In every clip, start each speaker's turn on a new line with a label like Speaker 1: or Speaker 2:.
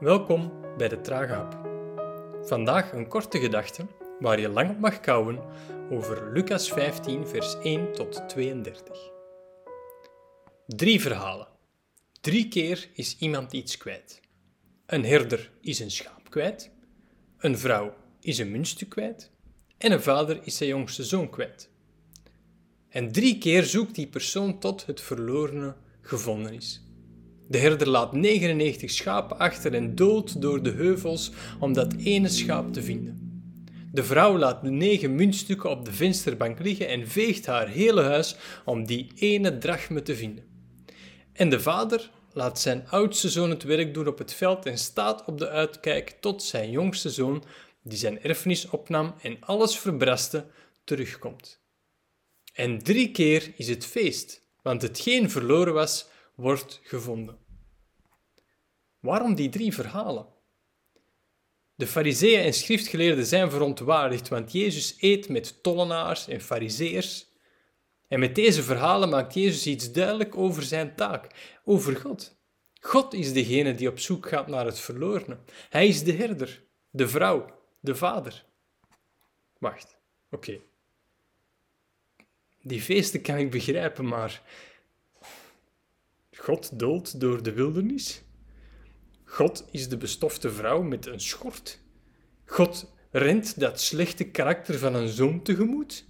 Speaker 1: Welkom bij de Trage Hap. Vandaag een korte gedachte waar je lang op mag kouwen over Lucas 15, vers 1 tot 32. Drie verhalen. Drie keer is iemand iets kwijt. Een herder is een schaap kwijt, een vrouw is een muntstuk kwijt en een vader is zijn jongste zoon kwijt. En drie keer zoekt die persoon tot het verlorene gevonden is. De herder laat 99 schapen achter en doodt door de heuvels om dat ene schaap te vinden. De vrouw laat de negen muntstukken op de vensterbank liggen en veegt haar hele huis om die ene drachme te vinden. En de vader laat zijn oudste zoon het werk doen op het veld en staat op de uitkijk tot zijn jongste zoon, die zijn erfenis opnam en alles verbraste, terugkomt. En drie keer is het feest, want hetgeen verloren was, wordt gevonden. Waarom die drie verhalen? De fariseeën en schriftgeleerden zijn verontwaardigd, want Jezus eet met tollenaars en fariseërs. En met deze verhalen maakt Jezus iets duidelijk over zijn taak, over God. God is degene die op zoek gaat naar het verlorene. Hij is de herder, de vrouw, de vader. Wacht, oké. Die feesten kan ik begrijpen, maar God doolt door de wildernis? God is de bestofte vrouw met een schort? God rent dat slechte karakter van een zoon tegemoet?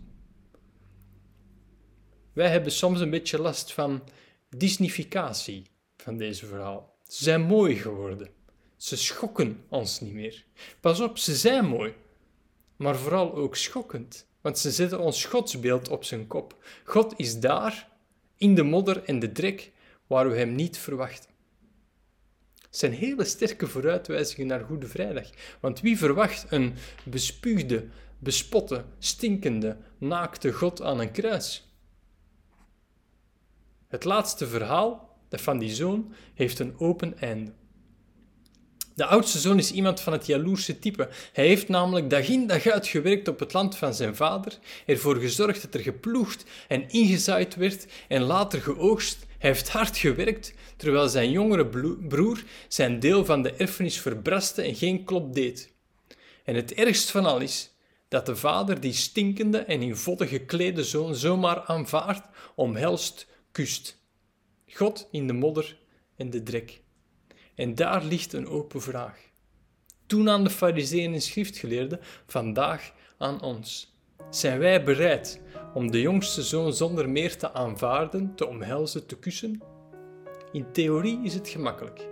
Speaker 1: Wij hebben soms een beetje last van disnificatie van deze verhaal. Ze zijn mooi geworden. Ze schokken ons niet meer. Pas op, ze zijn mooi, maar vooral ook schokkend, want ze zetten ons godsbeeld op zijn kop. God is daar, in de modder en de drek, waar we hem niet verwachten. Het zijn hele sterke vooruitwijzingen naar Goede Vrijdag. Want wie verwacht een bespuugde, bespotte, stinkende, naakte God aan een kruis? Het laatste verhaal, dat van die zoon, heeft een open einde. De oudste zoon is iemand van het jaloerse type. Hij heeft namelijk dag in dag uit gewerkt op het land van zijn vader, ervoor gezorgd dat er geploegd en ingezaaid werd en later geoogst. Hij heeft hard gewerkt, terwijl zijn jongere broer zijn deel van de erfenis verbraste en geen klop deed. En het ergst van al is dat de vader die stinkende en in vodden geklede zoon zomaar aanvaardt, omhelst, kust. God in de modder en de drek. En daar ligt een open vraag. Toen aan de fariseeën en schriftgeleerden, vandaag aan ons. Zijn wij bereid om de jongste zoon zonder meer te aanvaarden, te omhelzen, te kussen? In theorie is het gemakkelijk,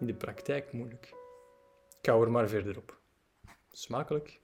Speaker 1: in de praktijk moeilijk. Hou er maar verder op. Smakelijk.